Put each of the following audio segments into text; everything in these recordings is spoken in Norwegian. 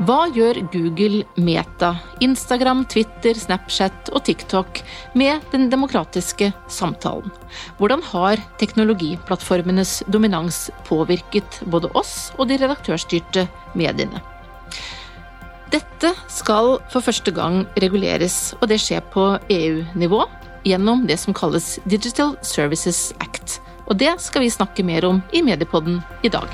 Hva gjør Google, Meta, Instagram, Twitter, Snapchat og TikTok med den demokratiske samtalen? Hvordan har teknologiplattformenes dominans påvirket både oss og de redaktørstyrte mediene? Dette skal for første gang reguleres, og det skjer på EU-nivå gjennom det som kalles Digital Services Act. Og det skal vi snakke mer om i Mediepodden i dag.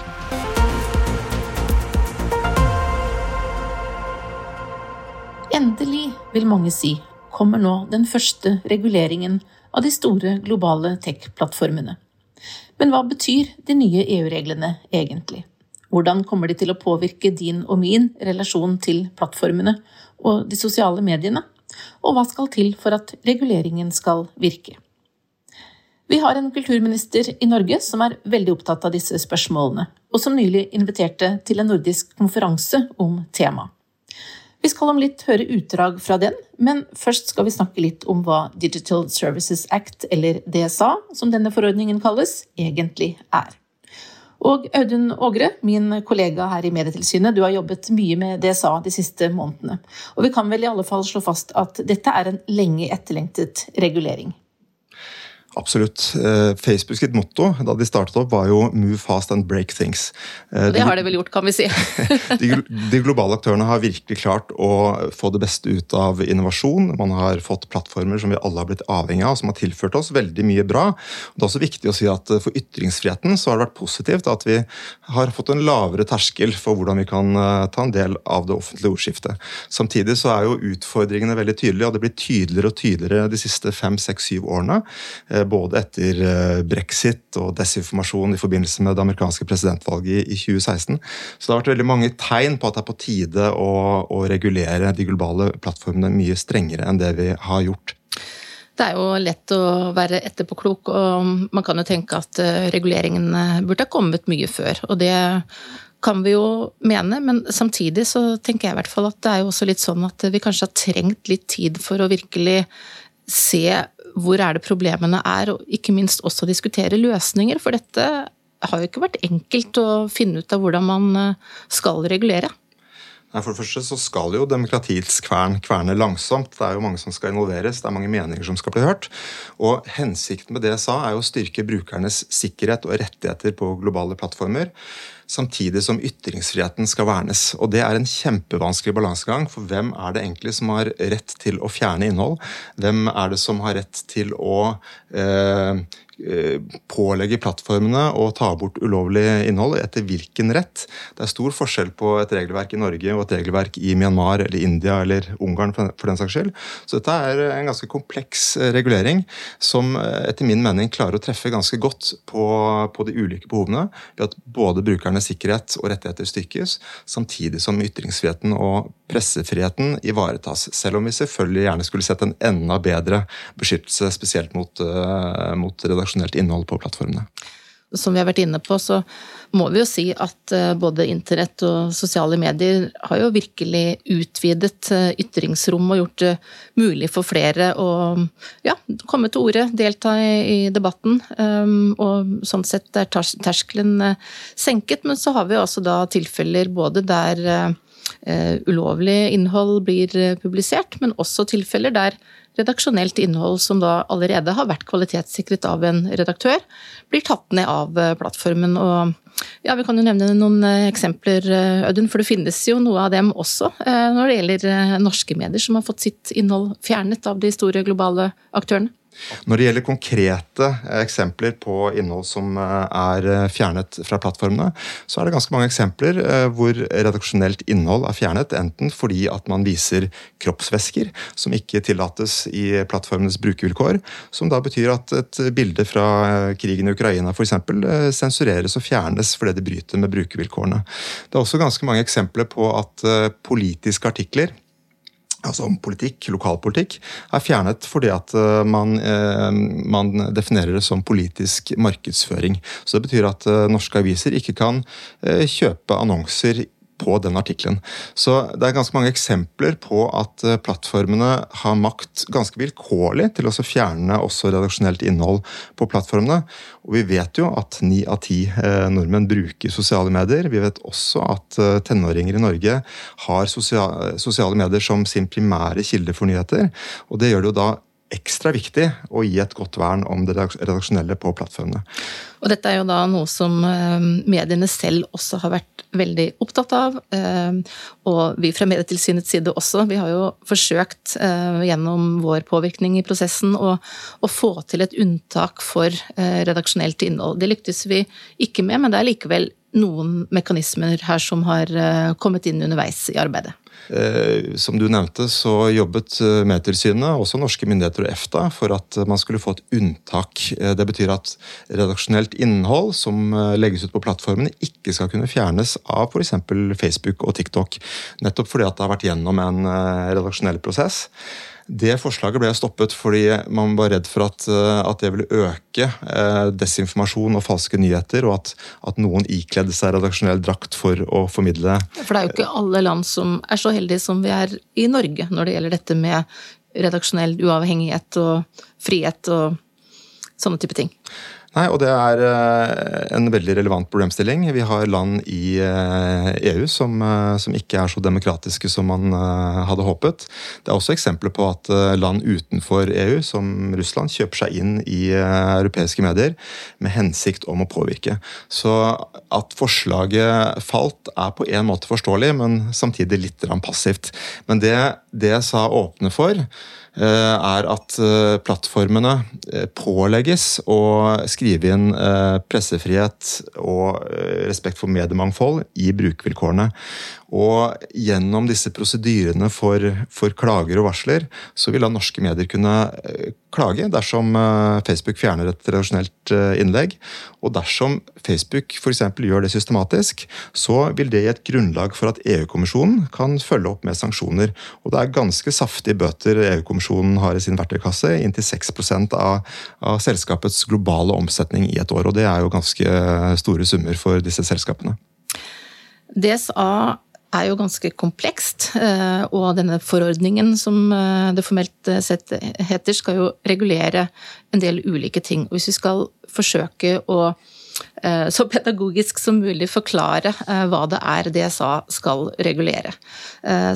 Endelig, vil mange si, kommer nå den første reguleringen av de store globale tech-plattformene. Men hva betyr de nye EU-reglene egentlig? Hvordan kommer de til å påvirke din og min relasjon til plattformene og de sosiale mediene? Og hva skal til for at reguleringen skal virke? Vi har en kulturminister i Norge som er veldig opptatt av disse spørsmålene, og som nylig inviterte til en nordisk konferanse om temaet. Vi skal om litt høre utdrag fra den, men først skal vi snakke litt om hva Digital Services Act, eller DSA, som denne forordningen kalles, egentlig er. Og Audun Ågre, min kollega her i Medietilsynet, du har jobbet mye med DSA de siste månedene. Og vi kan vel i alle fall slå fast at dette er en lenge etterlengtet regulering. Absolutt. Eh, Facebook sitt motto da de startet opp, var jo 'move fast and break things'. Eh, det har de vel gjort, kan vi si. de, globale aktørene har virkelig klart å få det beste ut av innovasjon. Man har fått plattformer som vi alle har blitt avhengig av, som har tilført oss veldig mye bra. Det er også viktig å si at eh, For ytringsfriheten så har det vært positivt at vi har fått en lavere terskel for hvordan vi kan ta en del av det offentlige ordskiftet. Samtidig så er jo utfordringene veldig tydelige, og det blir tydeligere og tydeligere de siste fem, seks, syv årene både etter eh, brexit og desinformasjon i forbindelse med det amerikanske presidentvalget i 2016. Så det har vært veldig mange tegn på at det er på tide å, å regulere de globale plattformene mye strengere enn det vi har gjort. Det er jo lett å være etterpåklok, og man kan jo tenke at eh, reguleringen burde ha kommet mye før. Og det kan vi jo mene, men samtidig så tenker jeg i hvert fall at det er jo også litt sånn at vi kanskje har trengt litt tid for å virkelig se hvor er det problemene er, og ikke minst også diskutere løsninger. For dette har jo ikke vært enkelt å finne ut av hvordan man eh, skal regulere. Nei, For det første så skal jo demokratiets kvern kverne langsomt. Det er jo mange som skal involveres, det er mange meninger som skal bli hørt. Og Hensikten med det jeg sa, er jo å styrke brukernes sikkerhet og rettigheter på globale plattformer samtidig som ytringsfriheten skal vernes. Og Det er en kjempevanskelig balansegang, for hvem er det egentlig som har rett til å fjerne innhold? Hvem er det som har rett til å eh, pålegge plattformene å ta bort ulovlig innhold. Etter hvilken rett? Det er stor forskjell på et regelverk i Norge og et regelverk i Myanmar eller India eller Ungarn for den saks skyld. Så dette er en ganske kompleks eh, regulering som eh, etter min mening klarer å treffe ganske godt på, på de ulike behovene ved at både brukernes sikkerhet og rettigheter styrkes, samtidig som ytringsfriheten og pressefriheten ivaretas. Selv om vi selvfølgelig gjerne skulle sett en enda bedre beskyttelse, spesielt mot, mot redaksjonelt innhold på plattformene. Som vi har vært inne på, så må vi jo si at eh, både internett og sosiale medier har jo virkelig utvidet eh, ytringsrom og gjort det mulig for flere å ja, komme til orde, delta i debatten. Um, og sånn sett er terskelen eh, senket, men så har vi også da tilfeller både der ulovlig innhold blir publisert, men også tilfeller der redaksjonelt innhold som da allerede har vært kvalitetssikret av en redaktør, blir tatt ned av eh, plattformen. Og ja, vi kan jo nevne noen eh, eksempler, eh, Audun, for det finnes jo noe av dem også når det gjelder norske medier som har fått sitt innhold fjernet av de store globale aktørene. Når det gjelder konkrete eh, eksempler på innhold som eh, er eh, fjernet fra plattformene, så er det ganske mange eksempler hvor redaksjonelt innhold er fjernet, enten fordi at man viser kroppsvæsker som ikke tillates i plattformenes brukervilkår, som da betyr at et bilde fra krigen i Ukraina f.eks. sensureres og fjernes fordi det bryter med brukervilkårene. Det er også ganske mange eksempler på at politiske artikler altså om politikk, lokalpolitikk, er fjernet fordi at eh, man, eh, man, definerer det som politisk markedsføring. Så Det betyr at eh, norske aviser ikke kan kjøpe annonser på den artikkelen. Så det er ganske mange eksempler på at eh, plattformene har makt ganske vilkårlig til å fjerne også redaksjonelt innhold på plattformene. Og vi vet jo at ni av ti eh, nordmenn bruker sosiale medier. Vi vet også at eh, tenåringer i Norge har sosiale medier som sin primære kilde for nyheter. Og det gjør det jo da ekstra viktig å gi et godt vern om det redaksjonelle på plattformene. Og dette er jo da noe som eh, mediene selv også har vært veldig opptatt av. Eh, og vi fra Medietilsynets side også. Vi har jo forsøkt eh, gjennom vår påvirkning i prosessen å, å få til et unntak for redaksjonelt innhold. Det lyktes vi ikke med, men det er likevel noen mekanismer her som har kommet inn underveis i arbeidet. Eh, som du nevnte, så jobbet eh, Medtilsynet, også norske myndigheter og EFTA, for at man skulle få et unntak. Eh, det betyr at redaksjonelt innhold som legges ut på plattformene, ikke skal kunne fjernes av f.eks. Facebook og TikTok. Nettopp fordi at det har vært gjennom en redaksjonell prosess. Det forslaget ble stoppet fordi man var redd for at, eh, at det ville øke eh, desinformasjon og falske nyheter, og at, at, noen ikledde seg redaksjonell drakt for å formidle For det er jo ikke alle land som er så heldige som vi er i Norge når det gjelder dette med redaksjonell uavhengighet og frihet og sånne type ting. Nei, og det er eh, en veldig relevant problemstilling. Vi har land i EU eh, e som, eh, som ikke er så demokratiske som man hadde håpet. Det er også eksempler på at land utenfor EU, som Russland, kjøper seg inn i europeiske medier med hensikt om å påvirke. Så at forslaget falt, er på en måte forståelig, men samtidig litt passivt. Men det det sa åpne for, Eh, er at eh, plattformene eh, pålegges å skrive inn pressefrihet og respekt for mediemangfold i brukervilkårene. Og gjennom disse prosedyrene for, for, klager og varsler, så vil da norske medier kunne klage dersom Facebook fjerner et redaksjonelt innlegg. Og dersom Facebook f.eks. gjør det systematisk, så vil det gi et grunnlag for at EU-kommisjonen kan følge opp med sanksjoner. Og det er ganske saftige bøter EU-kommisjonen har i sin verktøykasse, inntil 6 av, av selskapets globale omsetning i et år. Og det er jo ganske store summer for disse selskapene. DSA er jo ganske komplekst, eh, og denne forordningen som eh, det formelt eh, sett heter, skal jo regulere en del ulike ting. Hvis vi skal forsøke å så pedagogisk som mulig forklare hva det er DSA skal regulere.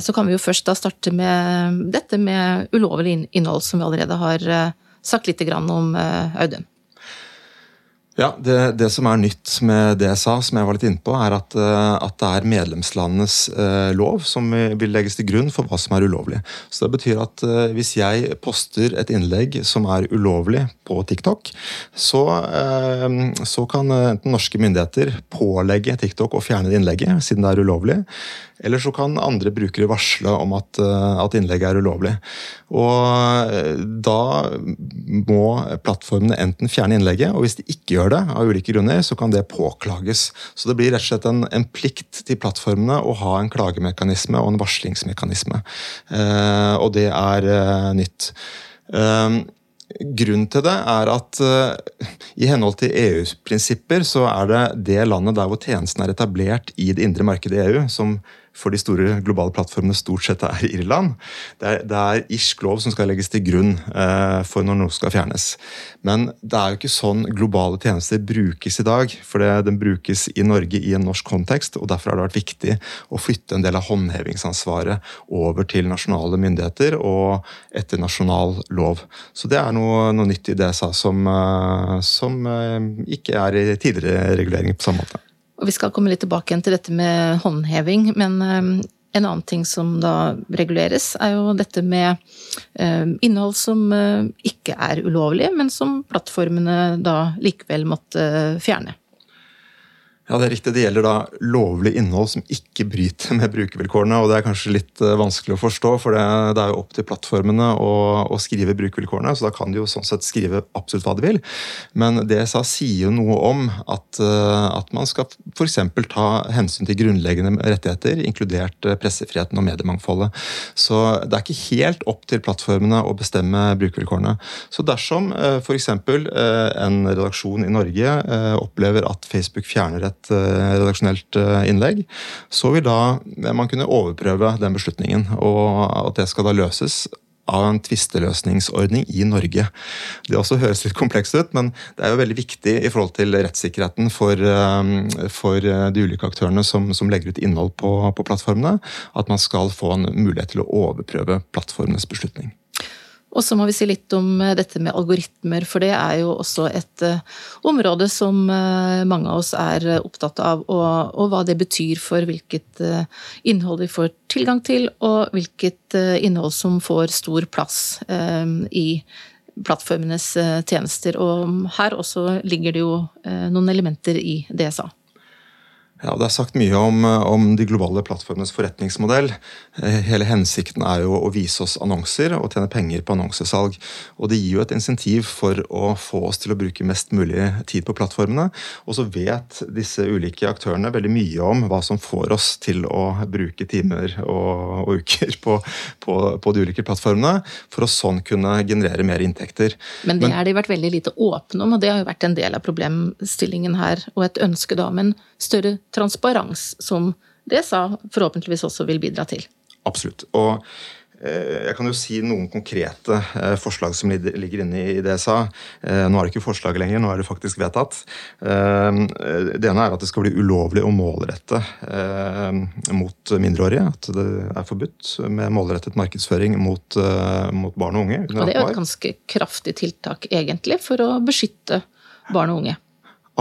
Så kan vi jo først da starte med dette med ulovlig innhold, som vi allerede har sagt litt om, Audun. Ja, det, det, som er nytt med det jeg sa, som jeg var litt inne på, er at, eh, at det er medlemslandenes eh, lov som vil legges til grunn for hva som er ulovlig. Så Det betyr at eh, hvis jeg poster et innlegg som er ulovlig på TikTok, så, eh, så kan enten norske myndigheter pålegge TikTok å fjerne det innlegget, siden det er ulovlig. Eller så kan andre brukere varsle om at, eh, at innlegget er ulovlig. Og eh, da må plattformene enten fjerne innlegget, og hvis de ikke gjør det, av ulike grunner, så kan det påklages. Så det blir rett og slett en, en plikt til plattformene å ha en klagemekanisme og en varslingsmekanisme. Eh, og det er eh, nytt. Eh, Grunnen til det er at uh, i henhold til EUs prinsipper så er det det landet der hvor tjenesten er etablert i det indre markedet i EU, som for de store globale plattformene stort sett er Irland. Det er, det er irsk lov som skal legges til grunn eh, for når noe skal fjernes. Men det er jo ikke sånn globale tjenester brukes i dag. For det, den brukes i Norge i en norsk kontekst, og derfor har det vært viktig å flytte en del av håndhevingsansvaret over til nasjonale myndigheter og etter nasjonal lov. Så det er noe, noe nytt i det jeg sa som, eh, som eh, ikke er i tidligere reguleringer på samme måte. Og vi skal komme litt tilbake igjen til dette med håndheving, men eh, en annen ting som da reguleres, er jo dette med eh, innhold som eh, ikke er ulovlig, men som plattformene da likevel måtte fjerne. Ja, Det er riktig. Det gjelder da lovlig innhold som ikke bryter med brukervilkårene. og Det er kanskje litt uh, vanskelig å forstå, for det, det, er jo opp til plattformene å, å, skrive brukervilkårene. så Da kan de jo sånn sett skrive absolutt hva de vil. Men DSA sier jo noe om at, uh, at man skal f.eks. ta hensyn til grunnleggende rettigheter, inkludert uh, pressefriheten og mediemangfoldet. Så det er ikke helt opp til plattformene å bestemme brukervilkårene. Så dersom f.eks. en redaksjon i Norge opplever at Facebook fjerner et et redaksjonelt innlegg, så vil da man kunne overprøve den beslutningen. Og at det skal da løses av en tvisteløsningsordning i Norge. Det også høres litt komplekst ut, men det er jo veldig viktig i forhold til rettssikkerheten for, eh, for de ulike aktørene som, som legger ut innhold på, på plattformene, at man skal få en mulighet til å overprøve plattformenes beslutning. Og så må vi si litt om eh, dette med algoritmer, for det er jo også et uh, område som uh, mange av oss er opptatt av, og, og, hva det betyr for hvilket innhold vi får tilgang til, og hvilket innhold som får stor plass i plattformenes tjenester. Og her også ligger det jo noen elementer i DSA. Ja, Det er sagt mye om, om, de globale plattformenes forretningsmodell. Eh, hele hensikten er jo å vise oss annonser og tjene penger på annonsesalg. Og Det gir jo et insentiv for å få oss til å bruke mest mulig tid på plattformene. Og så vet disse ulike aktørene veldig mye om hva som får oss til å bruke timer og, og uker på, på, på, de ulike plattformene, for å sånn kunne generere mer inntekter. Men det har de vært veldig lite åpne om, og det har jo vært en del av problemstillingen her. Og et ønske da om en større transparens, som DSA forhåpentligvis også vil bidra til. Absolutt. Og eh, jeg kan jo si noen konkrete eh, forslag som ligger inne i det jeg sa. Eh, nå er det ikke forslag lenger, nå er det faktisk vedtatt. Det ene er at det skal bli ulovlig å målrette mot mindreårige. At det er forbudt med målrettet markedsføring mot, mot barn og unge. Og det er jo et ganske kraftig tiltak, egentlig, for å beskytte barn og unge.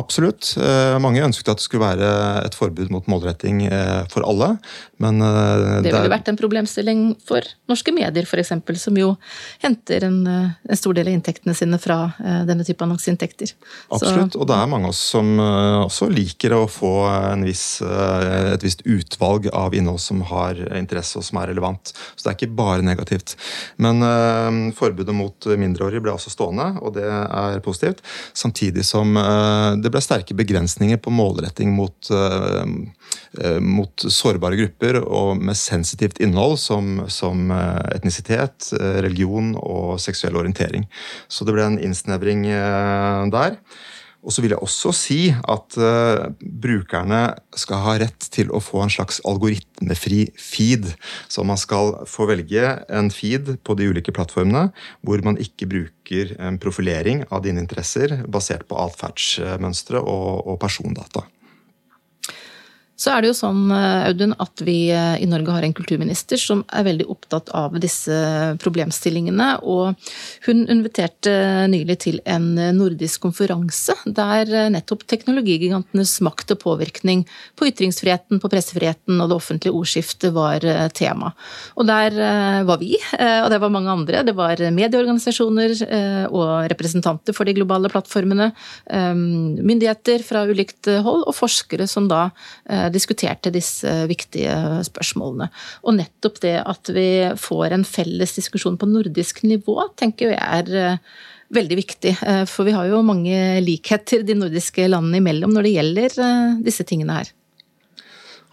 Absolutt. Eh, mange ønsket at det skulle være et forbud mot målretting eh, for alle. Men eh, det ville vært en problemstilling for norske medier f.eks., som jo henter en, en, stor del av inntektene sine fra denne type annonseinntekter. Absolutt, Så. og det er mange av oss som også liker å få viss, et visst utvalg av innhold som har interesse og som er relevant. Så det er ikke bare negativt. Men forbudet mot mindreårige ble også stående, og det er positivt. Samtidig som det ble sterke begrensninger på målretting mot, eh, eh, mot sårbare grupper og med sensitivt innhold som, som, eh, etnisitet, religion og seksuell orientering. Så det ble en innsnevring der. Og så vil jeg også si at uh, brukerne skal ha rett til å få en slags algoritmefri feed. Så man skal få velge en feed på de ulike plattformene hvor man ikke bruker en profilering av dine interesser basert på atferdsmønstre og, og persondata. Så er det jo sånn, eh, Audun, at vi eh, i Norge har en kulturminister som er veldig opptatt av disse problemstillingene. Og hun inviterte nylig til en nordisk konferanse der nettopp teknologigigantenes makt og påvirkning på ytringsfriheten, på pressefriheten og det offentlige ordskiftet var eh, tema. Og der var vi, og det var mange andre. Det var medieorganisasjoner og representanter for de globale plattformene, myndigheter fra ulikt hold og forskere som da diskuterte disse viktige spørsmålene. Og nettopp det at vi får en felles diskusjon på nordisk nivå, tenker jeg er eh, veldig viktig. Eh, for vi har jo mange likheter de nordiske landene imellom når det gjelder eh, disse tingene her.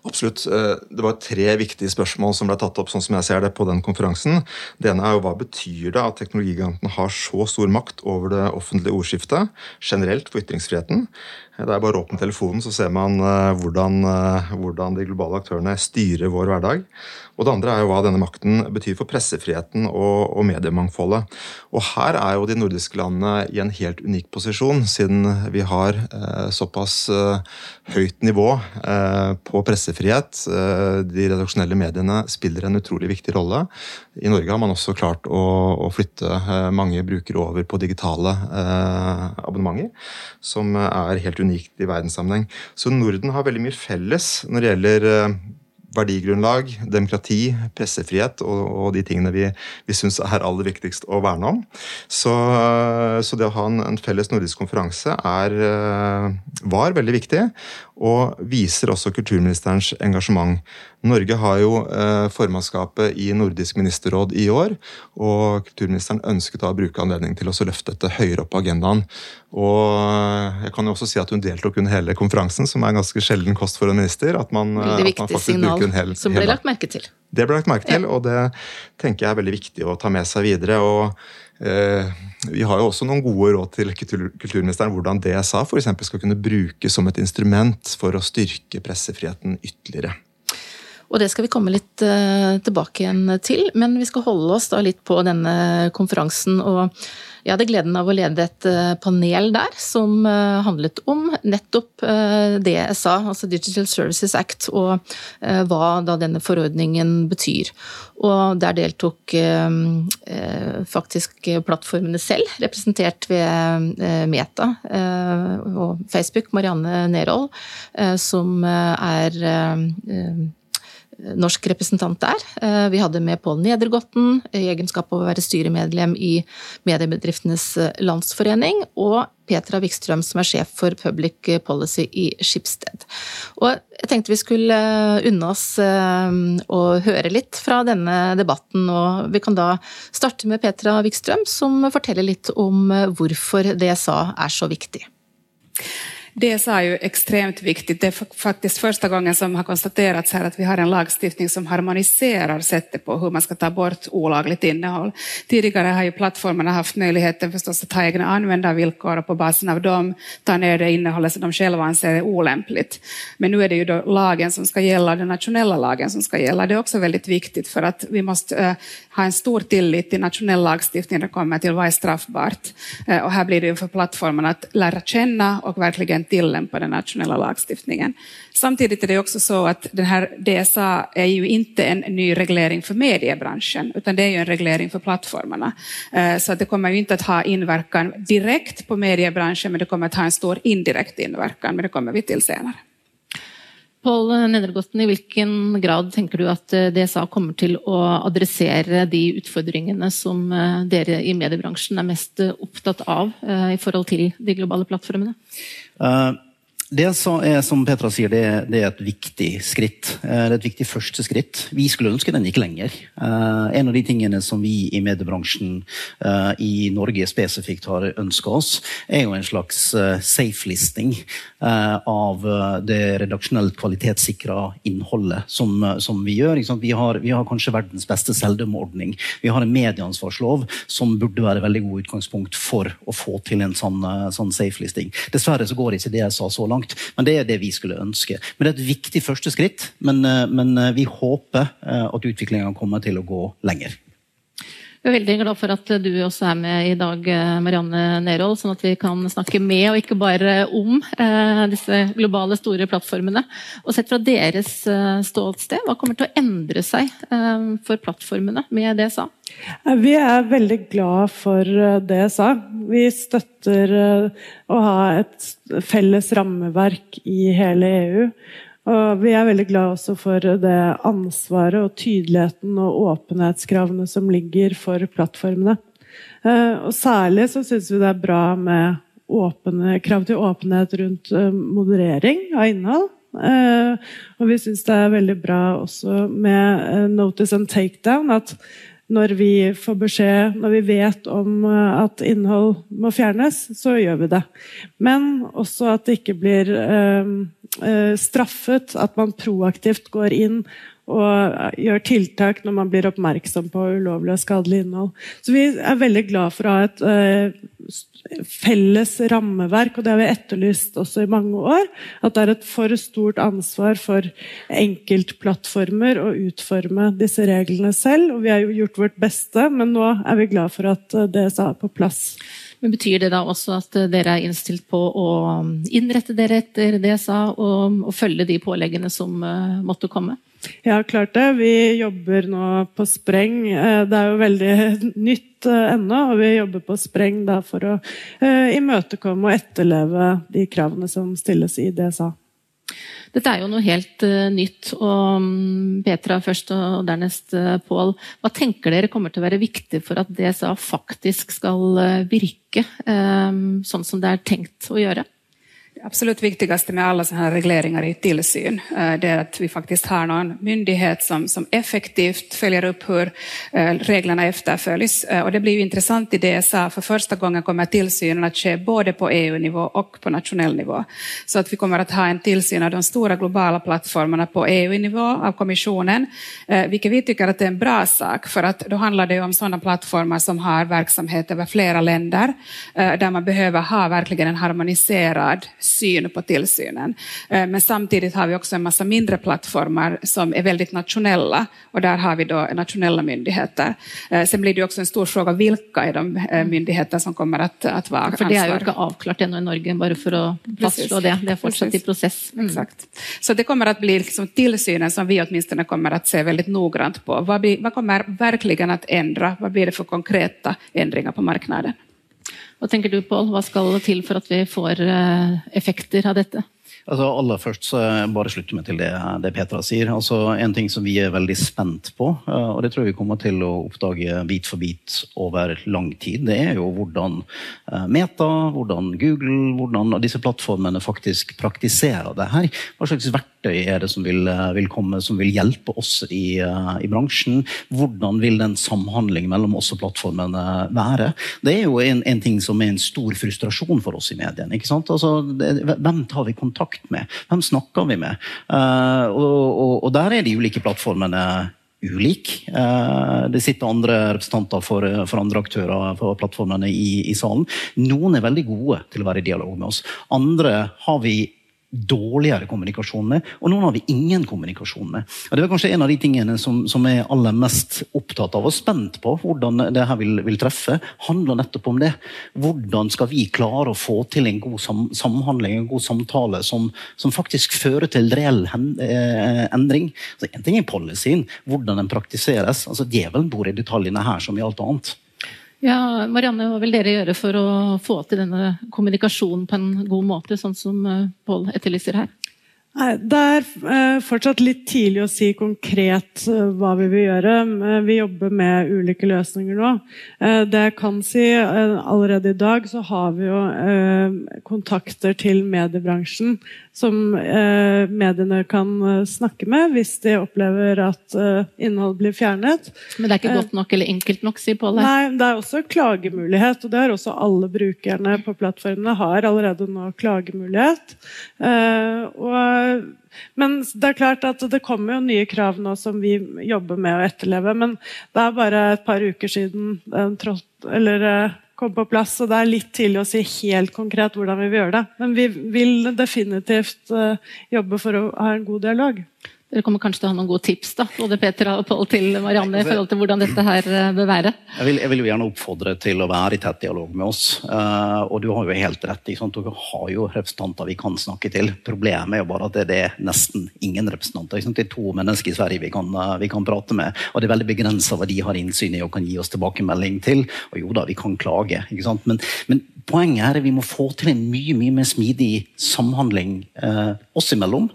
Absolutt. Det var tre viktige spørsmål som ble tatt opp sånn som jeg ser det på den konferansen. Det ene er jo hva betyr det at teknologigigantene har så stor makt over det offentlige ordskiftet generelt for ytringsfriheten? Det er bare å åpne telefonen, så ser man eh, hvordan, eh, hvordan, de globale aktørene styrer vår hverdag. Og det andre er jo hva denne makten betyr for pressefriheten og, og, mediemangfoldet. Og her er jo de nordiske landene i en helt unik posisjon, siden vi har eh, såpass eh, høyt nivå eh, på pressefrihet. Eh, de redaksjonelle mediene spiller en utrolig viktig rolle. I Norge har man også klart å, å flytte mange brukere over på digitale abonnementer, som er helt unikt i verdenssammenheng. Så Norden har veldig mye felles når det gjelder verdigrunnlag, demokrati, pressefrihet og, og de tingene vi, vi syns er aller viktigst å verne om. Så, så det å ha en, en felles nordisk konferanse er, var veldig viktig, og viser også kulturministerens engasjement. Norge har jo eh, formannskapet i Nordisk ministerråd i år, og kulturministeren ønsket å bruke anledningen til å løfte dette høyere opp på agendaen. Og eh, jeg kan jo også si at hun deltok under hele konferansen, som er en ganske sjelden kost for en minister. At man, veldig viktig at man signal hel, som ble lagt merke til. Det ble lagt merke til, og det tenker jeg er veldig viktig å ta med seg videre. og Vi har jo også noen gode råd til kulturministeren hvordan DSA for skal kunne brukes som et instrument for å styrke pressefriheten ytterligere. Og det skal vi komme litt uh, tilbake igjen til, men vi skal holde oss da litt på denne konferansen. og jeg hadde gleden av å lede et uh, panel der som uh, handlet om nettopp det jeg sa, altså Digital Services Act, og hva da denne forordningen betyr. Og der deltok faktisk plattformene selv, representert ved Meta og Facebook, Marianne Nerhold, som er norsk representant der. Eh, vi hadde med Pål Nedergotten i egenskap av å være styremedlem i Mediebedriftenes eh, Landsforening, og Petra Wikstrøm, som er sjef for Public Policy i Skipsted. Og jeg tenkte vi skulle eh, unne oss å høre litt fra denne debatten, og vi kan da starte med Petra Wikstrøm, som forteller litt om hvorfor DSA er så viktig. DSA är ju extremt viktigt. Det är faktiskt första gången som har konstaterats här att vi har en lagstiftning som harmoniserar sättet på hur man ska ta bort olagligt innehåll. Tidigare har ju plattformarna haft möjligheten förstås att ha egna användarvillkor och på basen av dem ta ner det innehållet som de själva anser är olämpligt. Men nu är det då lagen som ska gälla, den nationella lagen som ska gälla. Det är också väldigt viktigt för att vi måste uh, ha en stor tillit till nationell lagstiftning när det kommer till vad är straffbart. Uh, och här blir det ju för plattformarna att lära känna och verkligen tillämpa den nationella lagstiftningen. Samtidigt är det också så att den här DSA är ju inte en ny reglering för mediebranschen, utan det är ju en reglering för plattformarna. Eh, så att det kommer ju inte att ha inverkan direkt på mediebranschen, men det kommer att ha en stor indirekt inverkan, men det kommer vi till senare. Pål Nedregosten, I hvilken grad tenker du at eh, DSA kommer til å adressere de utfordringene som eh, dere i mediebransjen er mest opptatt av i forhold til de globale plattformene? Uh, det er, som Petra sier, det, det, er et viktig skritt. Eh, det er et viktig første skritt. Vi skulle ønske den gikk lenger. Uh, en av de tingene som vi i mediebransjen uh, i Norge spesifikt har ønska oss, er jo en slags uh, safe-listing av det redaksjonelt kvalitetssikra innholdet som, som, vi gjør. Vi har, vi, har, kanskje verdens beste selvdømmeordning. Vi har en medieansvarslov som burde være veldig god utgangspunkt for å få til en sånn, sånn safe-listing. Dessverre så går ikke det jeg sa så langt langt. Men det er det vi skulle ønske. Men Det er et viktig første skritt, men, eh, men eh, vi håper eh, at utviklinga kommer til å gå lenger. Jeg er veldig glad for at du også er med i dag, Marianne Nerold, sånn at vi kan snakke med og ikke bare om disse globale, store plattformene. Og sett fra deres ståsted, hva kommer til å endre seg for plattformene med DSA? Vi er veldig glad for eh, det jeg sa. Vi støtter eh, å ha et felles rammeverk i hele EU. Og vi er veldig glad også for det ansvaret og tydeligheten og åpenhetskravene som ligger for plattformene. Eh, og særlig så syns vi det er bra med åpne, krav til åpenhet rundt moderering av innhold. Og vi syns det er veldig bra også med notice and takedown. at når vi får beskjed, når vi vet om eh, at innhold må fjernes, så gjør vi det. Men også at det ikke blir eh, eh straffet, at man proaktivt går inn og gjør tiltak når man blir oppmerksom på ulovlig og skadelig innhold. Så vi er veldig glad for å ha et uh, felles rammeverk, og det har vi etterlyst også i mange år. At det er et for stort ansvar for enkeltplattformer å utforme disse reglene selv. Og vi har jo gjort vårt beste, men nå er vi glad for at eh, det er på plass. Men Betyr det da også at dere er innstilt på å innrette dere etter DSA og, og følge de påleggene som uh, måtte komme? Ja, klart det. Vi jobber nå på spreng. Eh, det er jo veldig nytt eh, ennå, og vi jobber på spreng for å uh, imøtekomme og etterleve de kravene som stilles i DSA. Dette er jo noe helt nytt. og um, Petra først, og dernest Pål. Hva tenker dere kommer til å være viktig for at DSA faktisk skal virke sånn som det er tenkt å gjøre? Absolut viktigste med alle sånne regleringer i tillsyn eh, det er at vi faktisk har noen myndighet som, som effektivt følger opp hvor reglene etterfølges. Eh, det blir jo intressant i DSA, for første gangen kommer tillsynen å skje både på EU-nivå og på nationell nivå. Så at vi kommer å ha en tilsyn av de store globala plattformene på EU-nivå av kommissionen, vilket vi syns er en bra sak, For da handler det om sånne plattformer som har verksamhet over flere länder, der man behøver ha virkelig en harmoniserad syn på tillsynen. Eh, men samtidigt har vi också en massa mindre plattformar som är väldigt nationella och där har vi då nationella myndigheter. Eh, sen blir det också en stor fråga vilka är de eh, myndigheter som kommer att, att vara ansvar. För det är ju inte avklart ännu i Norge, bara för att fastslå det. Det är fortsatt i process. Mm. Exakt. Så det kommer att bli liksom tillsynen som vi åtminstone kommer att se väldigt noggrant på. Vad, blir, vad kommer verkligen att ändra? Vad blir det för konkreta ändringar på marknaden? Vad tenker du Paul? skal det til for at vi får eh, effekter av detta? Altså, aller først så bare slutter meg til det, det, Petra sier. Altså, en ting som vi er veldig spent på, eh, og det tror jeg vi kommer til å oppdage bit for bit over lang tid, det er jo hvordan eh, Meta, hvordan Google, hvordan disse plattformene faktisk praktiserer det her. Hva slags verktøy er det som vil, eh, vil komme som vil hjelpe oss i, i, bransjen? Hvordan vil den samhandlingen mellom oss og plattformene være? Det er jo en, en ting som er en stor frustrasjon for oss i mediene. ikke sant? Altså, hvem tar vi kontakt kontakt med? Hvem snakker vi med? Uh, og, og, og, der er de ulike plattformene ulik. Uh, det sitter andre representanter for, for andre aktører for plattformene i, i, salen. Noen er veldig gode til å være i dialog med oss. Andre har vi dårligere kommunikasjon med, og noen har vi ingen kommunikasjon med. Og det er kanskje en av de tingene som, som er aller mest opptatt av og spent på hvordan det her vil, vil, treffe, handler nettopp om det. Hvordan skal vi klare å få til en god sam, samhandling, en god samtale, som, som faktisk fører til reell eh, endring? Altså, en ting er policyen, hvordan den praktiseres. altså Djevelen bor i detaljene her som i alt annet. Ja, Marianne, hva vil dere gjøre for å få til denne kommunikasjonen på en god måte, sånn som eh, Pål etterlyser her? Det er eh, fortsatt litt tidlig å si konkret eh, hva vi vil gjøre. Vi jobber med ulike løsninger nå. Det jeg kan si, allerede i dag så har vi jo kontakter til mediebransjen som eh, mediene kan eh, snakke med hvis de opplever at eh, innhold blir fjernet. Men det er ikke godt nok eller enkelt nok, sier Pål? Nei, det er også klagemulighet. Og det har også alle brukerne på plattformene har allerede nå klagemulighet. Og, men det er klart at det kommer jo nye krav nå som vi jobber med å etterleve. Men det er bare et par uker siden den trådte eller komme på plass. Så Det er litt tidlig å si helt konkret hvordan vi vil gjøre det. Men vi vil definitivt uh, jobbe for å ha en god dialog. Dere kommer kanskje til å ha noen gode tips da, både Peter og Pål til Marianne i forhold til hvordan dette her eh, bør være? Jeg vil, jeg vil, jo gjerne oppfordre til å være i tett dialog med oss. Uh, og du har jo helt rett. Ikke sant? Dere har jo representanter vi kan snakke til. Problemet er jo bare at det, er nesten ingen representanter. Det er to mennesker i Sverige vi kan, uh, vi kan prate med. Og det er veldig begrensa hva de har innsyn i og kan gi oss tilbakemelding til. Og jo da, vi kan klage. ikke sant? Men, men poenget er at vi må få til en mye mye mer smidig samhandling eh, oss imellom.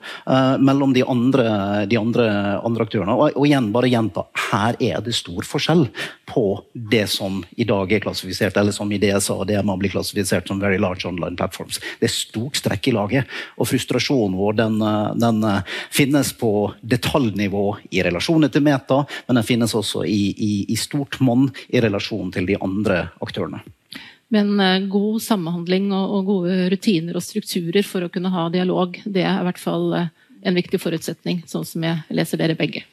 mellom de andre de andre, andre aktørene. Og, og, igjen, bare gjenta, her er det stor forskjell på det som i dag er klassifisert, eller som i DSA det man blir klassifisert som very large online platforms. Det er stort strekk i laget. Og frustrasjonen vår den, den finnes på detaljnivå i relasjoner til Meta, men den finnes også i, i, i stort monn i relasjon til de andre aktørene. Men eh, god samhandling og, og, gode rutiner og strukturer for å kunne ha dialog, det er i hvert fall eh, en viktig forutsetning, sånn som jeg leser dere begge.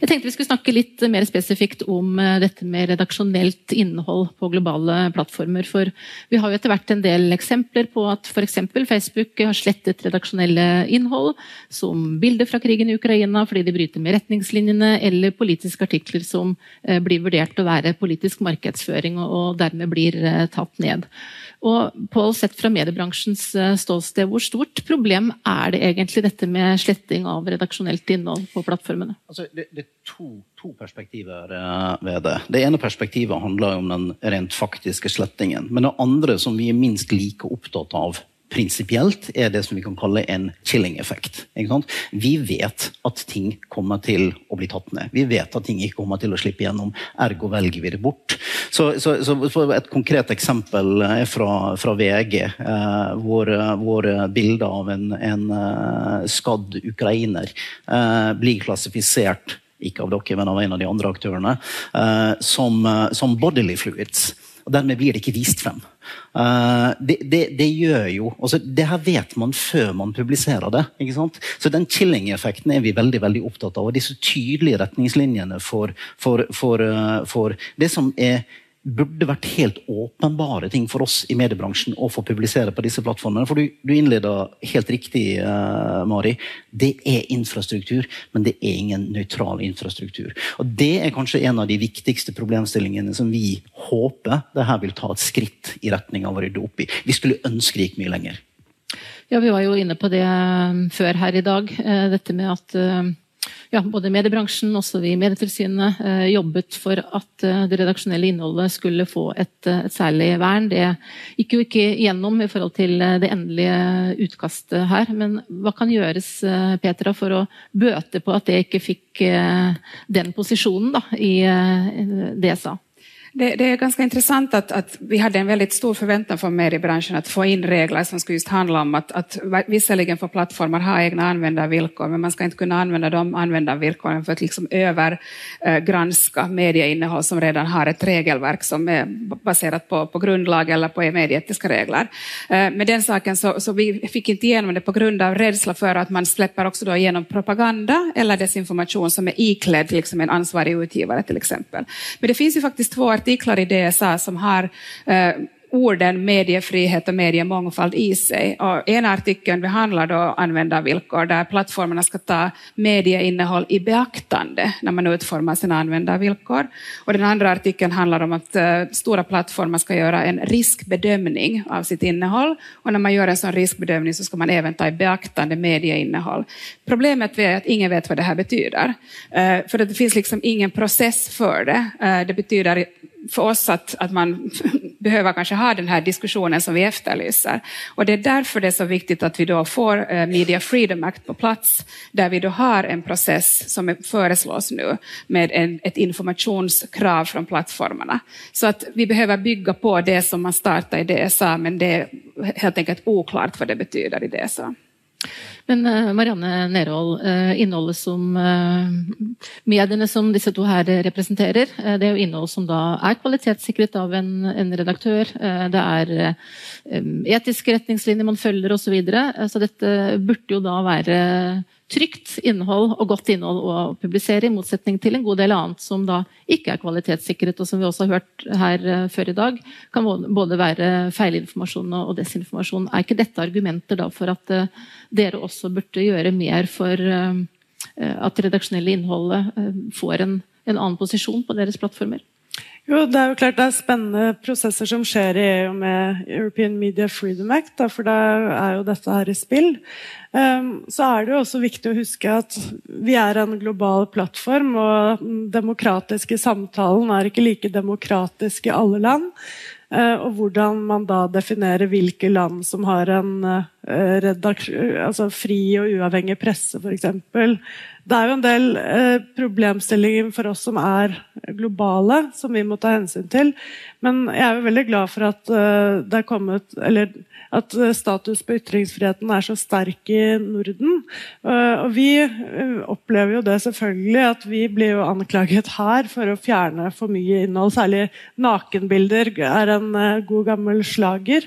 Jeg tenkte vi skulle snakke litt mer spesifikt om eh, dette med redaksjonelt innhold på globale plattformer. For vi har jo etter hvert en del eksempler på at f.eks. Facebook har slettet redaksjonelle innhold, som bilder fra krigen i Ukraina fordi de bryter med retningslinjene, eller politiske artikler som eh, blir vurdert å være politisk markedsføring og dermed blir eh, tatt ned. Og Paul, sett fra mediebransjens ståsted, hvor stort problem er det egentlig dette med sletting av redaksjonelt innhold på plattformene? Altså, det, det, er to, to, perspektiver eh, ved det. Det ene perspektivet handler om den rent faktiske slettingen. Men det andre, som vi er minst like opptatt av prinsipielt er det som vi kan kalle en chilling-effekt. Vi vet at ting kommer til å bli tatt ned. Vi vet at ting ikke kommer til å slippe gjennom. Ergo velger vi det bort. Så, så, så Et konkret eksempel er fra, fra VG, eh, hvor, hvor bildet av en, en uh, skadd ukrainer eh, blir klassifisert ikke av dere, men av en av de andre aktørene, eh, som, eh, som bodily fluids. Og Dermed blir det ikke vist frem. Uh, det, det, det, gjør jo altså, Det her vet man før man publiserer det. ikke sant? Så den chilling-effekten er vi veldig veldig opptatt av. Og disse tydelige retningslinjene for, for, for, uh, for det som er burde vært helt åpenbare ting for oss i mediebransjen å få publisere på disse plattformene. For Du, du innleda helt riktig, uh, Mari. Det er infrastruktur, men det er ingen nøytral infrastruktur. Og Det er kanskje en av de viktigste problemstillingene som vi håper det her vil ta et skritt i retning av å rydde opp i. Vi skulle ønske det gikk mye lenger. Ja, Vi var jo inne på det eh, før her i dag. Eh, dette med at ja, både mediebransjen og vi i Medietilsynet eh, jobbet for at eh, det redaksjonelle innholdet skulle få et, eh, et, særlig vern. Det gikk jo ikke gjennom i forhold til det endelige utkastet her. Men hva kan gjøres Petra, for å bøte på at det ikke fikk den posisjonen da, i DSA? Det, det, är ganska intressant att, att, vi hade en väldigt stor förväntan från mediebranschen att få in regler som skulle just handla om att, att visserligen får plattformar ha egna användarvillkor, men man ska inte kunna använda de användarvillkoren för att liksom övergranska eh, medieinnehåll som redan har ett regelverk som är baserat på, på grundlag eller på medieetiska regler. Eh, med den saken så, så vi fick inte igenom det på grund av rädsla för att man släpper också då igenom propaganda eller desinformation som är iklädd liksom en ansvarig utgivare till exempel. Men det finns ju faktiskt två artiklar i DSA som har eh, orden mediefrihet och mediemångfald i sig. Och ena artikeln behandlar då användarvillkor där plattformarna ska ta medieinnehåll i beaktande när man utformar sina användarvillkor. Och den andra artikeln handlar om att uh, stora plattformar ska göra en riskbedömning av sitt innehåll. Och när man gör en sån riskbedömning så ska man även ta i beaktande medieinnehåll. Problemet är att ingen vet vad det här betyder. Uh, för det finns liksom ingen process för det. Uh, det betyder för oss att, att man behöver kanske ha den här diskussionen som vi efterlyser. Och det är därför det är så viktigt att vi då får eh, Media Freedom Act på plats, där vi då har en process som föreslås nu med en, ett informationskrav från plattformarna. Så att vi behöver bygga på det som man startar i DSA, men det är helt enkelt oklart vad det betyder i DSA. Men uh, Marianne Nerhold, uh, innholdet som uh, mediene som disse to her representerer, det er jo innhold som da er kvalitetssikret av en, en redaktør. det er etiske retningslinjer man følger osv. Så, videre. så dette burde jo da være trygt innhold og godt innhold å publisere, i motsetning til en god del annet som da ikke er kvalitetssikret, og som vi også har hørt her før i dag, kan både være feilinformasjon og desinformasjon. Er ikke dette argumenter da for at dere også burde gjøre mer for uh, at redaksjonelle innholdet får en, en annen posisjon på deres plattformer? Jo, Det er jo klart det er spennende prosesser som skjer i EU med European Media Freedom Act, for da er jo dette her i spill. Um, så er det jo også viktig å huske at vi er en global plattform, og den demokratiske samtalen er ikke like demokratisk i alle land. Uh, og hvordan man da definerer hvilke land som har en uh, altså fri og uavhengig presse, f.eks. Det er jo en del eh, problemstillinger for oss som er globale, som vi må ta hensyn til. Men jeg er jo veldig glad for at det er kommet eller at eh, status på ytringsfriheten er så sterk i Norden. Eh, og vi eh, opplever jo det selvfølgelig, at vi blir jo anklaget her for å fjerne for mye innhold. Særlig nakenbilder er en god gammel slager.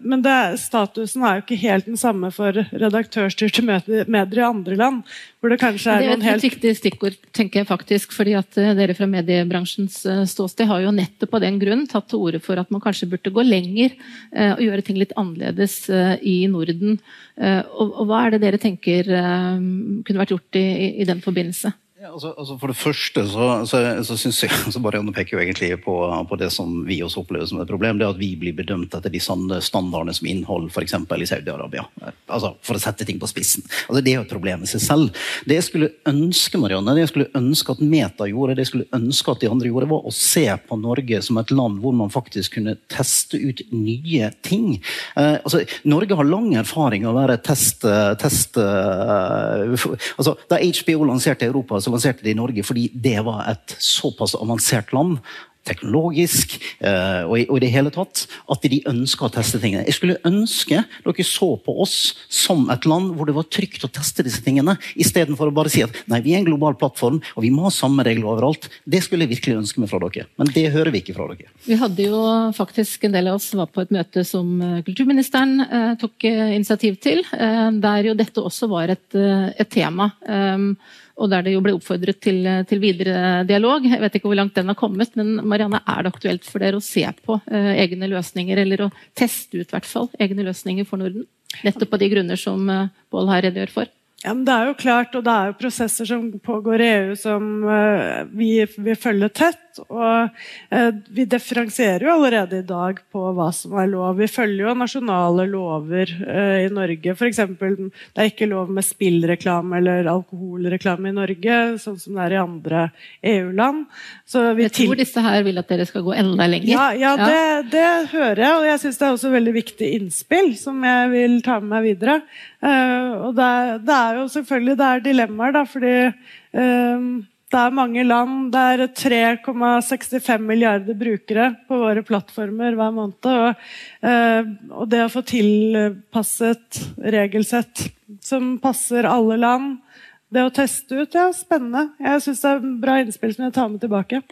Men det, statusen er jo ikke helt den samme for redaktørstyrte medier i andre land. Hvor det kanskje er, det er et helt... viktig stikkord, tenker jeg faktisk. fordi at dere fra mediebransjens ståsted har jo nettopp av den grunn tatt til orde for at man kanskje burde gå lenger eh, og gjøre ting litt annerledes eh, i Norden. Eh, og, og, hva er det dere tenker kunne vært gjort i, i den forbindelse? Altså, altså for det første så, så, så synes jeg så Marianne peker jo egentlig på, på, det som vi også opplever som et problem. det At vi blir bedømt etter de samme standardene som innhold f.eks. i Saudi-Arabia. Altså, for å sette ting på spissen. Altså, det er jo et problem i seg selv. Det jeg skulle ønske Marianne, det jeg skulle ønske at Meta gjorde, det jeg skulle ønske at de andre gjorde, var å se på Norge som et land hvor man faktisk kunne teste ut nye ting. Eh, altså, Norge har lang erfaring av å være test... test eh, altså, Da HBO lanserte Europa, så lanserte det i Norge fordi det var et såpass avansert land teknologisk uh, og, i, og, i, det hele tatt, at de ønska å teste tingene. Jeg skulle ønske dere så på oss som et land hvor det var trygt å teste disse tingene, istedenfor å bare si at nei, vi er en global plattform og vi må ha samme regler overalt. Det skulle jeg virkelig ønske meg fra dere, men det hører vi ikke fra dere. Vi hadde jo faktisk en del av oss var på et møte som eh, kulturministeren eh, tok initiativ til, eh, der jo dette også var et, et tema. Um, og der det jo ble oppfordret til, til, videre dialog. Jeg vet ikke hvor langt den har kommet, men Marianne, er det aktuelt for dere å se på eh, egne løsninger, eller å teste ut hvert fall, egne løsninger for Norden? Nettopp av de grunner som eh, Bål her redegjør for. Ja, Det er jo klart, og det er jo prosesser som pågår i EU som eh, vi vil følge tett. Og eh, vi differensierer jo allerede i dag på hva som er lov. Vi følger jo nasjonale lover eh, i Norge. F.eks. det er ikke lov med spillreklame eller alkoholreklame i Norge, sånn som det er i andre EU-land. Jeg tror disse her vil at dere skal gå enda lenger. Ja, ja, ja. Det, det, hører jeg, og jeg syns det er også veldig viktig innspill som jeg vil ta med meg videre. og det, det er jo selvfølgelig det er dilemmaer, da, fordi um, det er mange land. Det er 3,65 milliarder brukere på våre plattformer hver måned. Og, uh, og, det å få tilpasset regelsett som passer alle land, det å teste ut, ja, spennende. Jeg syns det er bra innspill som jeg tar med tilbake.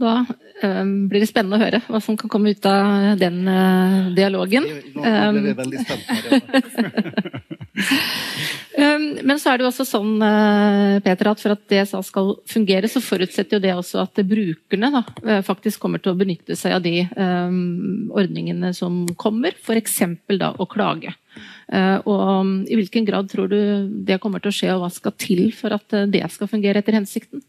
Da um, blir det spennende å høre hva som kan komme ut av den uh, dialogen. Nå ble vi veldig spent. Um, men så er det jo også sånn uh, Peter, at for at DSA skal fungere, så forutsetter jo det også at brukerne da, faktisk kommer til å benytte seg av de um, ordningene som kommer, f.eks. da å klage. Og um, I hvilken grad tror du det kommer til å skje, og hva skal til for at det skal fungere etter hensikten?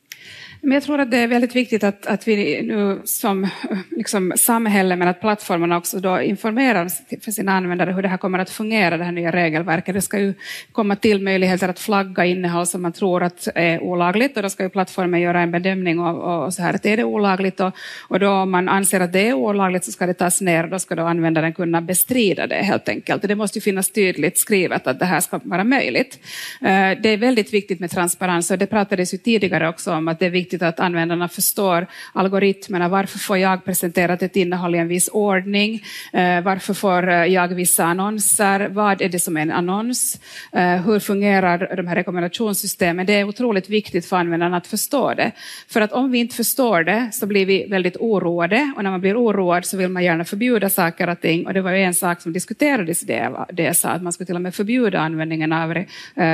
Men jag tror att det är väldigt viktigt att, att vi nu som liksom, samhälle, men att plattformarna också då informerar för sina användare hur det här kommer att fungera, det här nya regelverket. Det ska ju komma till möjligheter att flagga innehåll som man tror att är olagligt och då ska ju plattformen göra en och, och så här att är det olagligt och, och då om man anser att det är olagligt så ska det tas ner och då ska då användaren kunna bestrida det helt enkelt. Det måste ju finnas tydligt skrivet att det här ska vara möjligt. Eh, det är väldigt viktigt med transparens och det pratades ju tidigare också om att det är viktigt viktigt att användarna förstår algoritmerna. Varför får jag presenterat ett innehåll i en viss ordning? Eh, varför får eh, jag vissa annonser? Vad är det som är en annons? Eh, hur fungerar de här rekommendationssystemen? Det är otroligt viktigt för användarna att förstå det. För att om vi inte förstår det så blir vi väldigt oroade och när man blir oroad så vill man gärna förbjuda saker och ting. Och det var ju en sak som diskuterades i det, det sa att man skulle till och med förbjuda användningen av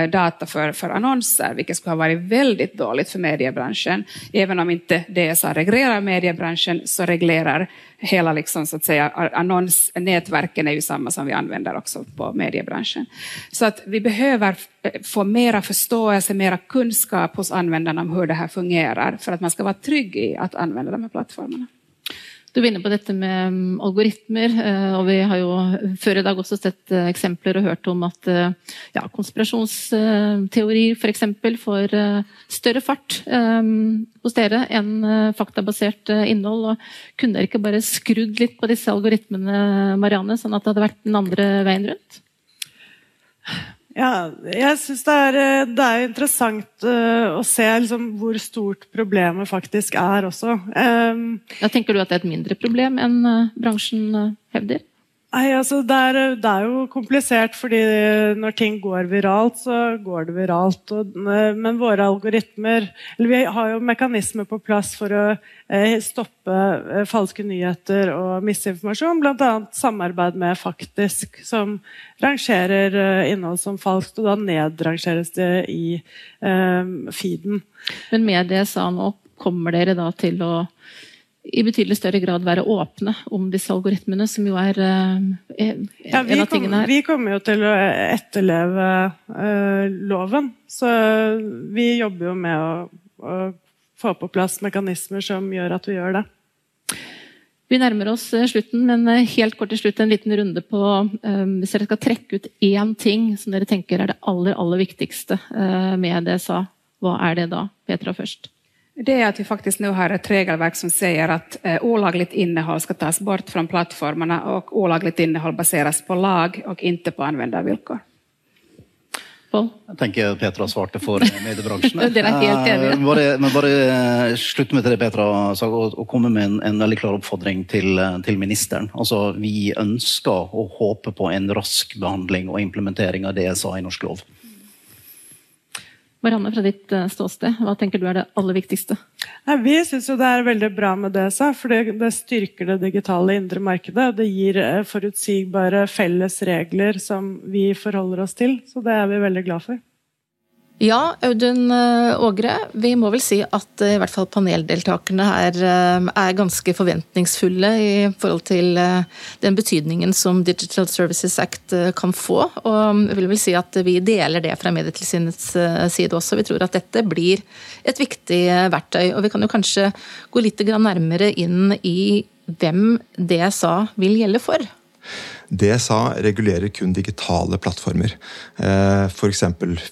data för, för annonser, vilket skulle ha varit väldigt dåligt för mediebranschen även om inte DSA reglerar mediebranschen så reglerar hela liksom, så att säga, annonsnätverken är ju samma som vi använder också på mediebranschen. Så att vi behöver eh, få mera förståelse, mera kunskap hos användarna om hur det här fungerar för att man ska vara trygg i att använda de här plattformarna. Du var inne på dette med mm, algoritmer, eh, og vi har jo før i dag også sett eh, eksempler og hørt om at eh, ja, konspirasjonsteorier f.eks. får større fart hos dere enn faktabasert innhold. og Kunne dere ikke bare skrudd litt på disse algoritmene, Marianne, sånn at det hadde vært den andre veien rundt? Ja, jeg syns det, eh, det, er interessant uh, å se liksom, hvor stort problemet faktisk er også. Um, ja, tenker du at det er et mindre problem enn uh, bransjen hevder? Nei, altså det er, det er, jo komplisert, fordi når ting går viralt, så går det viralt. Og, men våre algoritmer eller Vi har jo mekanismer på plass for å eh, stoppe eh, falske nyheter og misinformasjon. Bl.a. samarbeid med Faktisk, som rangerer eh, innhold som falskt. Og da nedrangeres det i eh, feeden. Men med det sa nå, kommer dere da til å i betydelig større grad være åpne om disse algoritmene, som jo er, er ja, en av tingene her. Vi kommer jo til å etterleve uh, loven, så vi jobber jo med å, å få på plass mekanismer som gjør at vi gjør det. Vi nærmer oss eh, slutten, men eh, helt kort til slutt en liten runde på um, Hvis dere skal trekke ut én ting som dere tenker er det aller, aller viktigste uh, med det sa, hva er det da? Petra først. Det er at vi faktisk nå har et regelverk som sier at uh, olagligt innhold skal tas bort fra plattformene, og olagligt innhold baseres på lag og ikke på anvendervilkår. Paul? Jeg tenker Petra svarte for mediebransjen. Dere er helt enige. Eh, bare, men bare slutt med det Petra sa, og, og komme med en, en, veldig klar oppfordring til, eh, til, ministeren. Altså, Vi ønsker og håper på en rask behandling og implementering av det jeg sa i norsk lov. Marianne, fra ditt eh, ståsted, hva tenker du er det aller viktigste? Nei, vi syns det er veldig bra med det, for det, det, styrker det digitale indre markedet. Det gir eh, forutsigbare felles regler som vi forholder oss til. Så det er vi veldig glad for. Ja, Audun eh, Ågre. Vi må vel si at eh, i hvert fall paneldeltakerne er, eh, er, ganske forventningsfulle i forhold til den betydningen som Digital Services Act kan få. Og jeg vil vel si at vi deler det fra Medietilsynets side også. Vi tror at dette blir et viktig verktøy. Og vi kan jo kanskje gå litt nærmere inn i hvem DSA vil gjelde for. DSA regulerer kun digitale plattformer. Eh, F.eks.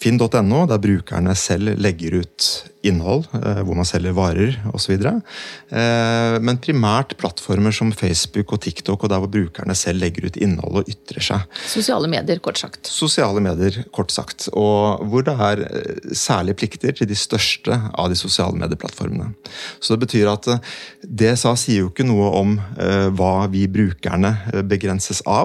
finn.no, der brukerne selv legger ut innhold, eh, hvor man selger varer osv. Eh, men primært plattformer som Facebook og TikTok, og der hvor brukerne selv legger ut innhold og ytrer seg. Sosiale medier, kort sagt. Sosiale medier, kort sagt. Og hvor det er særlige plikter til de største av de sosiale medieplattformene. Så det betyr at DSA sier jo ikke noe om hva vi brukerne begrenses av.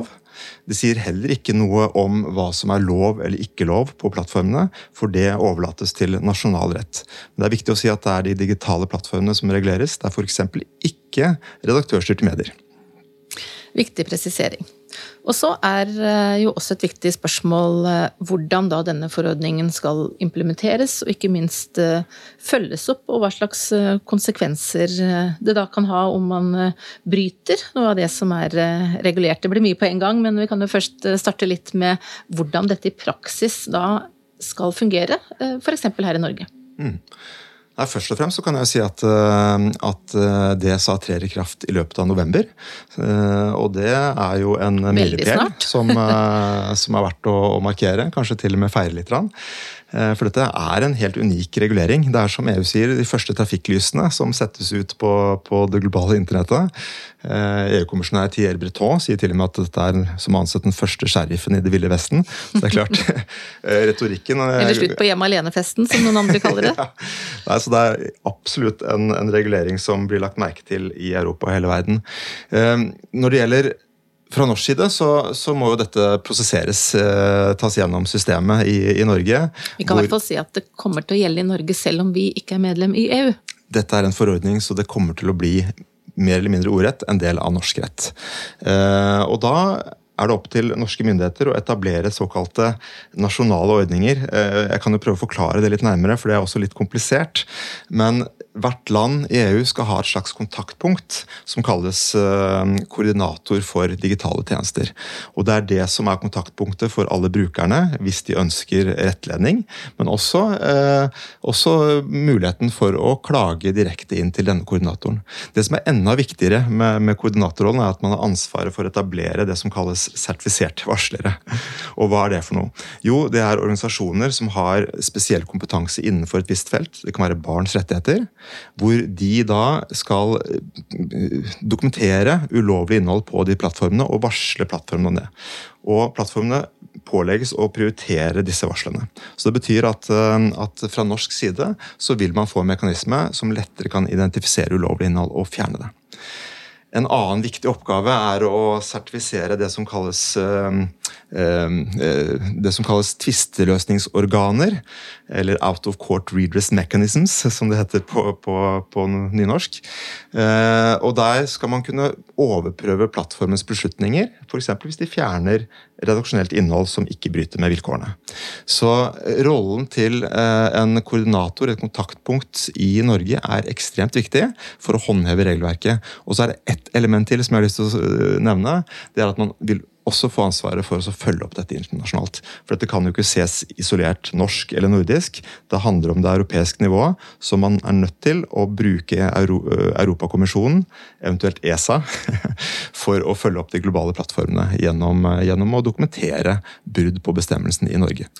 Det sier heller ikke noe om hva som er lov eller ikke lov på plattformene, for det overlates til nasjonal rett. Men det er viktig å si at det er de digitale plattformene som reguleres. Det er f.eks. ikke redaktørstyrte medier. Viktig presisering. Og så er eh, jo også et viktig spørsmål eh, hvordan da denne forordningen skal implementeres, og ikke minst eh, følges opp, og hva slags konsekvenser det da kan ha om man bryter noe av det som er regulert. Det blir mye på en gang, men vi kan jo først starte litt med hvordan dette i praksis da skal fungere, f.eks. her i Norge. Mm. Nei, først og fremst så kan jeg si at, eh, at eh, det sa trer i kraft i løpet av november. Eh, og det er jo en milepæl som, som, er verdt å, å, markere. Kanskje til og med feire litt. Eh, for dette er en helt unik regulering. Det er som EU sier, de første trafikklysene som settes ut på, på det globale internettet. EU-kommisjonær eh, e Thierry Breton sier til og med at dette er som ansett den første sheriffen i Det ville vesten. Så det er klart, eh, retorikken Eller slutt på hjemme alene-festen, som noen andre kaller det. ja. Nei, så Det er absolutt en, en regulering som blir lagt merke til i Europa og hele verden. Når det gjelder fra norsk side så, så, må jo dette prosesseres, eh, tas gjennom systemet i, i Norge. Vi kan i hvert fall si at det kommer til å gjelde i Norge selv om vi ikke er medlem i EU. Dette er en forordning, så det kommer til å bli mer eller mindre ordrett en del av norsk rett. Eh, og da er det opp til norske myndigheter å etablere såkalte nasjonale ordninger. Eh, jeg kan jo prøve å forklare det litt nærmere, for det er også litt komplisert. Men hvert land i EU skal ha et slags kontaktpunkt som kalles eh, koordinator for digitale tjenester. Og Det er det som er kontaktpunktet for alle brukerne hvis de ønsker rettledning. Men også, eh, også muligheten for å klage direkte inn til denne koordinatoren. Det som er enda viktigere med, med koordinatorrollen, er at man har ansvaret for å etablere det som kalles sertifiserte varslere. Og hva er det for noe? Jo, det er organisasjoner som har spesiell kompetanse innenfor et visst felt. Det kan være barns rettigheter hvor de da skal eh, dokumentere ulovlig innhold på de plattformene og varsle plattformene om det. Og plattformene pålegges å prioritere disse varslene. Så Det betyr at, eh, at, fra norsk side så vil man få en mekanisme som lettere kan identifisere ulovlig innhold og fjerne det. En annen viktig oppgave er å sertifisere det som kalles uh, det som kalles tvisteløsningsorganer, eller Out of Court Redress Mechanisms, som det heter på, på, på nynorsk. Og der skal man kunne overprøve plattformens beslutninger, f.eks. hvis de fjerner redaksjonelt innhold som ikke bryter med vilkårene. Så rollen til en koordinator, et kontaktpunkt i Norge, er ekstremt viktig for å håndheve regelverket. Og så er det ett element til som jeg har lyst til å nevne. Det er at man vil også få ansvaret for å følge opp dette internasjonalt. For dette kan jo ikke ses isolert norsk eller nordisk. Det handler om det europeiske nivået, så man er nødt til å bruke Euro Europakommisjonen, eventuelt ESA, for å følge opp de globale plattformene gjennom, gjennom å dokumentere brudd på bestemmelsen i Norge.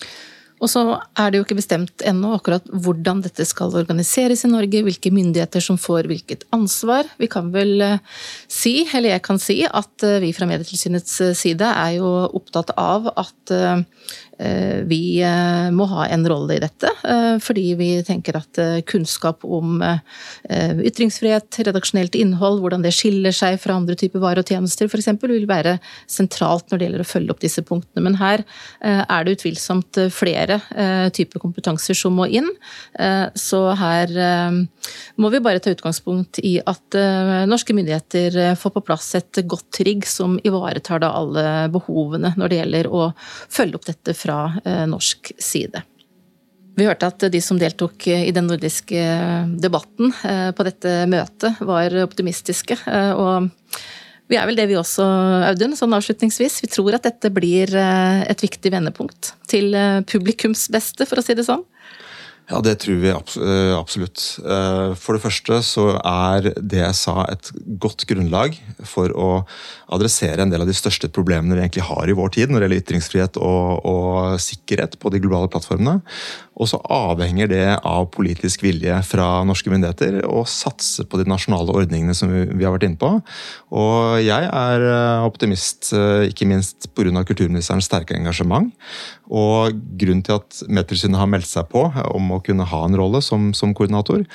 Og så er det jo ikke bestemt ennå akkurat hvordan dette skal organiseres i Norge, hvilke myndigheter som får hvilket ansvar. Vi kan vel eh, si, eller jeg kan si, at eh, vi fra Medietilsynets eh, side er jo opptatt av at vi eh, må ha en rolle i dette, eh, fordi vi tenker at kunnskap om ytringsfrihet, redaksjonelt innhold, hvordan det skiller seg fra andre typer varer og tjenester f.eks., vil være sentralt når det gjelder å følge opp disse punktene. Men her er det utvilsomt flere typer kompetanser som må inn. Så her må vi bare ta utgangspunkt i at norske myndigheter får på plass et godt rigg som ivaretar da alle behovene når det gjelder å følge opp dette fra fra eh, norsk side. Vi hørte at de som deltok i den nordiske debatten eh, på dette møtet, var optimistiske. Eh, og vi er vel det vi også, Audun, sånn avslutningsvis. Vi tror at dette blir et viktig vendepunkt til publikums beste, for å si det sånn. Ja, det tror vi absolutt. For det første så er det jeg sa et godt grunnlag for å adressere en del av de største problemene vi egentlig har i vår tid når det gjelder ytringsfrihet og, og sikkerhet på de globale plattformene. Og så avhenger det av politisk vilje fra norske myndigheter å satse på de nasjonale ordningene som vi har vært inne på. Og jeg er eh, optimist, eh, ikke minst pga. kulturministerens sterke engasjement. Og grunnen til at Medtilsynet har meldt seg på om å kunne ha en rolle som, som koordinator,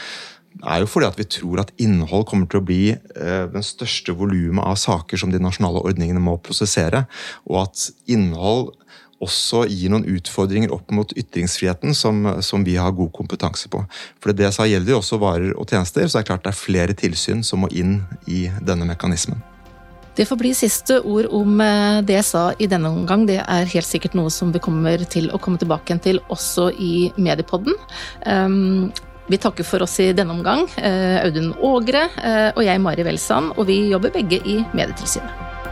er jo fordi at vi tror at innhold kommer til å bli eh, den største volumet av saker som de nasjonale ordningene må prosessere. Og at innhold også gir noen utfordringer opp mot ytringsfriheten som, som vi har god kompetanse på. For det sa gjelder jo også varer og tjenester, så det er klart det er flere tilsyn som må inn i denne mekanismen. Det får bli siste ord om eh, det jeg sa i denne omgang. Det er helt sikkert noe som vi kommer til å komme tilbake til også i Mediepodden. Um, vi takker for oss i denne omgang, eh, Audun Ågre eh, og jeg, Mari Welsand, og vi jobber begge i Medietilsynet.